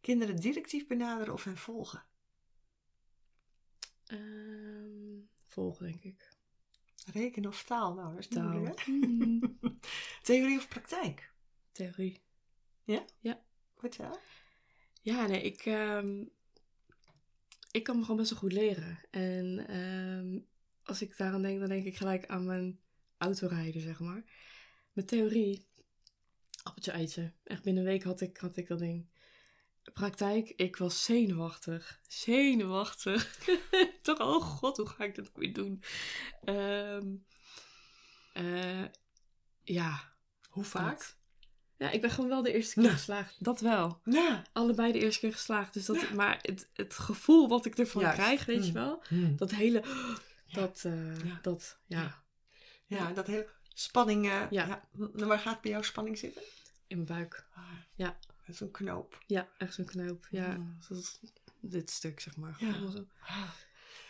Kinderen directief benaderen of hen volgen? Volgen, denk ik. Rekenen of taal? Nou, dat is Taal. moeilijk, hè? Hmm, Theorie of praktijk? Theorie. Goed zo. Ja, nee, ik, ehm, ik kan me gewoon best wel goed leren. En ehm, als ik daaraan denk, dan denk ik gelijk aan mijn autorijden, zeg maar. Met theorie, appeltje eitje. Echt binnen een week had ik, had ik dat ding. Praktijk, ik was zenuwachtig. Zenuwachtig. Toch, oh god, hoe ga ik dat weer doen? Ehm, eh, ja. Hoe vaak? dat. Ja, ik ben gewoon wel de eerste keer Nou. geslaagd. Dat wel Nou. allebei de eerste keer geslaagd. Dus dat, maar het, het gevoel wat ik ervan Juist. krijg, weet je Mm. wel. Hmm. Dat hele, dat, eh, Ja. dat, ja, Ja, dat hele spanning. Ja. ja. Waar gaat bij jou spanning zitten? in mijn buik. Ah, Ja. Een knoop. Ja, echt zo'n knoop. Ja, Mm. zoals dit stuk, zeg maar. Ja. Zo.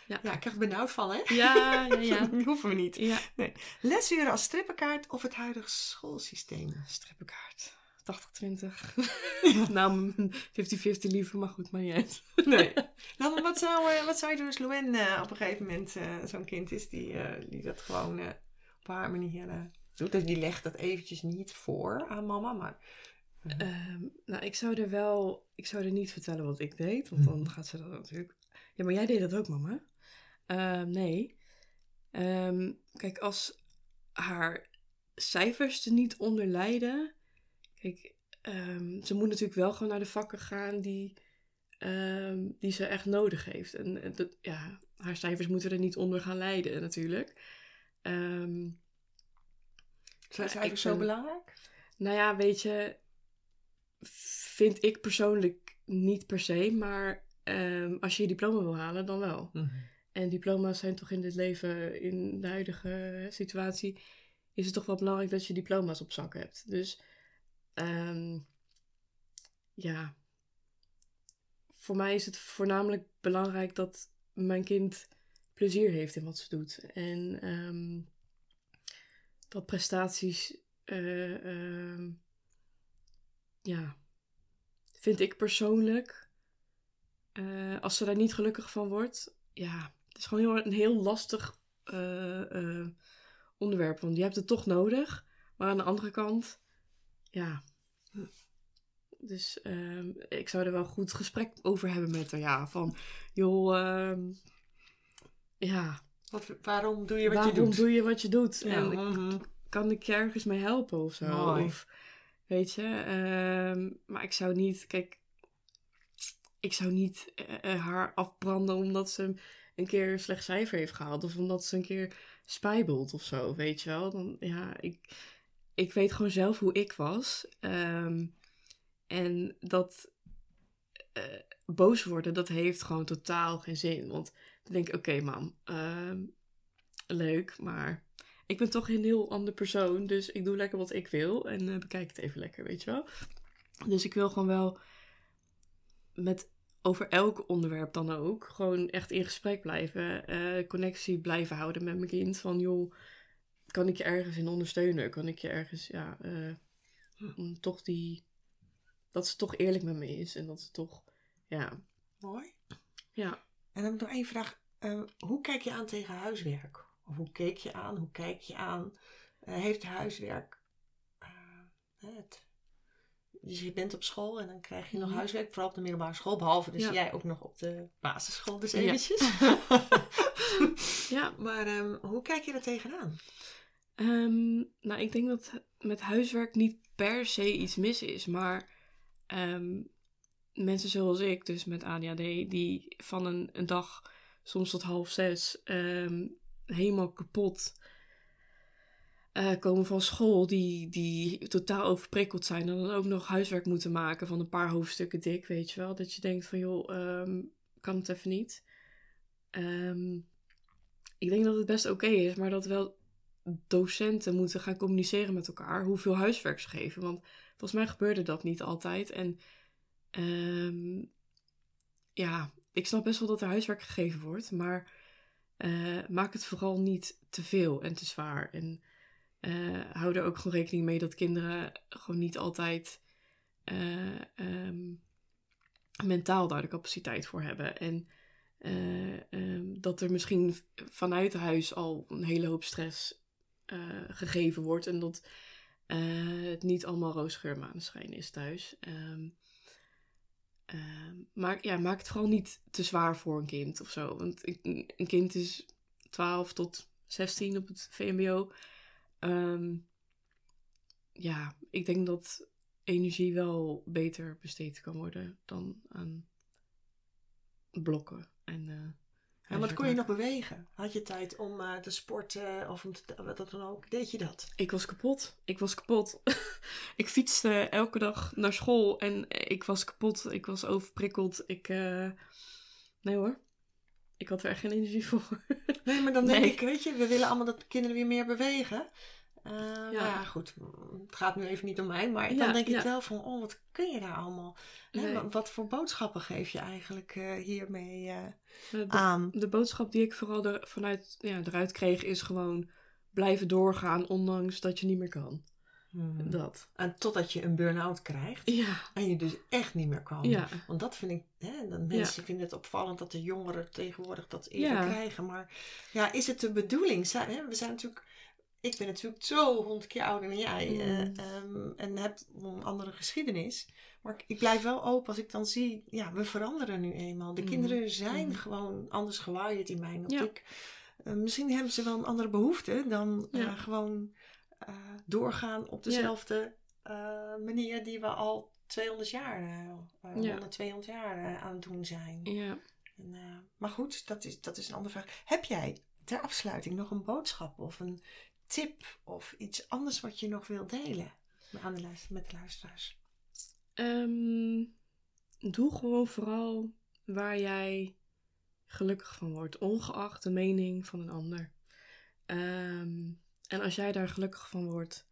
Ja. Ja, ik krijg er benauwd van, hè? Ja, ja, ja. Dat hoeven we niet. Ja, Lesuren als strippenkaart of het huidige schoolsysteem? strippenkaart. 80-20. nou, 50-50 liever, maar goed, maar niet uit. Nee. Nou, maar wat zou, eh, wat zou je doen als Loen eh, op een gegeven moment eh, zo'n kind is die, die dat gewoon op haar manier doet? Dus Die legt dat eventjes niet voor aan mama, maar... Ehm, nou, ik zou er wel, ik zou er niet vertellen wat ik deed, want dan Mhm. gaat ze dat natuurlijk. Ja, maar jij deed dat ook, mama. Ehm, nee. Ehm, kijk, als haar cijfers er niet onder lijden. Kijk, ze moet natuurlijk wel gewoon naar de vakken gaan die, die ze echt nodig heeft. En dat, ja, haar cijfers moeten er niet onder gaan lijden, natuurlijk. Zijn cijfers zo belangrijk? nou ja, weet je, vind ik persoonlijk niet per se, maar ehm, als je je diploma wil halen, dan wel. En diploma's zijn toch in dit leven, in de huidige situatie, is het toch wel belangrijk dat je diploma's op zak hebt. Dus ehm, ja, voor mij is het voornamelijk belangrijk dat mijn kind plezier heeft in wat ze doet. En ehm, dat prestaties, eh, ja, vind ik persoonlijk, eh, als ze daar niet gelukkig van wordt, ja, het is gewoon heel, een heel lastig eh, eh, onderwerp. Want je hebt het toch nodig, maar aan de andere kant, ja. Dus ehm, ik zou er wel goed gesprek over hebben met haar. Ja, van, joh, ehm, ja, Wat, waarom doe je wat waarom je doet? doe je wat je doet? Ja, En mhm. kan ik je ergens mee helpen of zo? Mooi. Of, weet je, ehm, maar ik zou niet, kijk, ik zou niet eh, eh, haar afbranden omdat ze een keer een slecht cijfer heeft gehaald. Of omdat ze een keer spijbelt of zo, weet je wel. Dan, ja, ik, ik weet gewoon zelf hoe ik was. Ehm, en dat eh, boos worden, dat heeft gewoon totaal geen zin. Want dan denk ik, oké mam, ehm, leuk, maar ik ben toch een heel ander persoon. Dus ik doe lekker wat ik wil en eh, bekijk het even lekker, weet je wel. Dus ik wil gewoon wel met over elk onderwerp dan ook. Gewoon echt in gesprek blijven. eh, connectie blijven houden met mijn kind. Van joh, kan ik je ergens in ondersteunen? Kan ik je ergens, ja, eh, om toch die... Dat ze toch eerlijk met me is. En dat ze toch, ja, Mooi. ja. En dan heb ik nog één vraag. Hoe kijk je aan tegen huiswerk? Of hoe keek je aan? Hoe kijk je aan? Eh, heeft huiswerk... eh, het, dus je bent op school en dan krijg je nog Mhm. huiswerk, vooral op de middelbare school. Behalve dus Ja. jij ook nog op de basisschool, dus eventjes. Ja, maar ehm, hoe kijk je er tegenaan? Ehm, nou, ik denk dat met huiswerk niet per se iets mis is, maar ehm, mensen zoals ik, dus met ADHD, die van een, een dag soms tot half zes ehm, helemaal kapot eh, komen van school, die, die totaal overprikkeld zijn en dan ook nog huiswerk moeten maken van een paar hoofdstukken dik, weet je wel. Dat je denkt van joh, ehm, kan het even niet. Ehm, ik denk dat het best oké is, maar dat wel docenten moeten gaan communiceren met elkaar hoeveel huiswerk ze geven. Want volgens mij gebeurde dat niet altijd. En ehm, ja, ik snap best wel dat er huiswerk gegeven wordt, maar eh, maak het vooral niet te veel en te zwaar. En eh, hou er ook gewoon rekening mee dat kinderen gewoon niet altijd eh, ehm, mentaal daar de capaciteit voor hebben. En eh, ehm, dat er misschien vanuit huis al een hele hoop stress gegeven wordt. En dat het niet allemaal roosgeur maneschijn is thuis. Ehm, ehm, maar ja, maak het vooral niet te zwaar voor een kind of zo. Want een kind is 12 tot 16 op het VMBO. Ehm, ja, ik denk dat energie wel beter besteed kan worden dan aan blokken. En, eh, Maar huiswerk kon je nog bewegen? Had je tijd om eh, te sporten of om te, wat dan ook? Deed je dat? Ik was kapot. Ik was kapot. ik fietste elke dag naar school en ik was kapot. Ik was overprikkeld. Ik. eh, Nee hoor. Ik had er echt geen energie voor. Nee, maar dan denk Nee. ik, weet je, we willen allemaal dat kinderen weer meer bewegen. Eh ja. Ja. goed. Het gaat nu even niet om mij, maar Ja, dan denk ik ja. wel van, oh, wat kun je daar allemaal? Hè, wat, wat voor boodschappen geef je eigenlijk eh, hiermee eh, De, aan? de boodschap die ik vooral er, vanuit, ja, eruit kreeg is gewoon blijven doorgaan, ondanks dat je niet meer kan. Hmm. Dat. En totdat je een burn-out krijgt Ja, en je dus echt niet meer kan. ja, Want dat vind ik, hè, dat mensen vinden het opvallend dat de jongeren tegenwoordig dat eerder krijgen. Maar ja, is het de bedoeling? Zijn, hè, we zijn natuurlijk, ik ben natuurlijk zo honderd keer ouder dan jij Mm. eh, ehm, en heb een andere geschiedenis. Maar ik- blijf wel open als ik dan zie, ja, we veranderen nu eenmaal. De Mhm. kinderen zijn Mhm. gewoon anders gewaaid in mijn Ja. optiek. Eh, misschien hebben ze wel een andere behoefte dan eh, Ja. gewoon doorgaan op dezelfde manier die we al 200 jaar, Ja. 100, 200 jaar aan het doen zijn. ja. En, maar goed, dat is, dat is een andere vraag. Heb jij ter afsluiting nog een boodschap of een tip of iets anders wat je nog wilt delen aan de luister, met de luisteraars? Ehm, doe gewoon vooral waar jij gelukkig van wordt, ongeacht de mening van een ander. Ehm, en als jij daar gelukkig van wordt,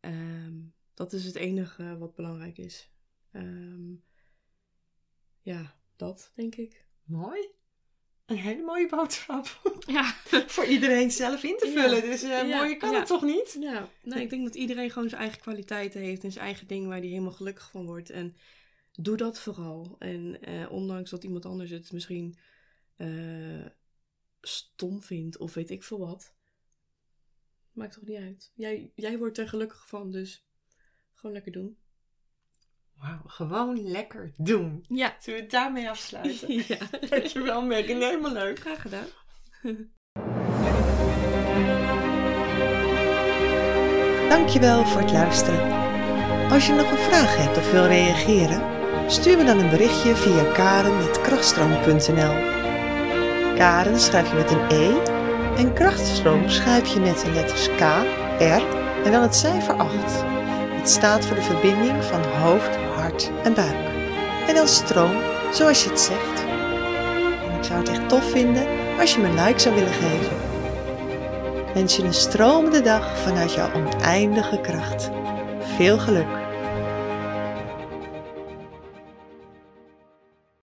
ehm, dat is het enige wat belangrijk is. Ehm, ja, dat denk ik. Mooi. Een hele mooie boodschap. Ja, Voor iedereen zelf in te Ja. vullen. Dus eh Ja, mooie kan het toch niet? ja. Nou, ik denk dat iedereen gewoon zijn eigen kwaliteiten heeft en zijn eigen ding waar hij helemaal gelukkig van wordt. En doe dat vooral. En eh, ondanks dat iemand anders het misschien eh, stom vindt of weet ik veel wat, maakt toch niet uit. Jij, jij wordt er gelukkig van, dus gewoon lekker doen. Wauw, gewoon lekker doen. Ja. Zullen we het daarmee afsluiten? ja. Dankjewel Megan, helemaal leuk. Graag gedaan. Dankjewel voor het luisteren. Als je nog een vraag hebt of wil reageren, stuur me dan een berichtje via karen.krachtstroom.nl Karen schrijf je met een E en krachtstroom schrijf je met de letters K, R en dan het cijfer 8. Het staat voor de verbinding van hoofd, en buik. En dan stroom, zoals je het zegt. En ik zou het echt tof vinden als je me een like zou willen geven. Wens je een stromende dag vanuit jouw oneindige kracht. Veel geluk!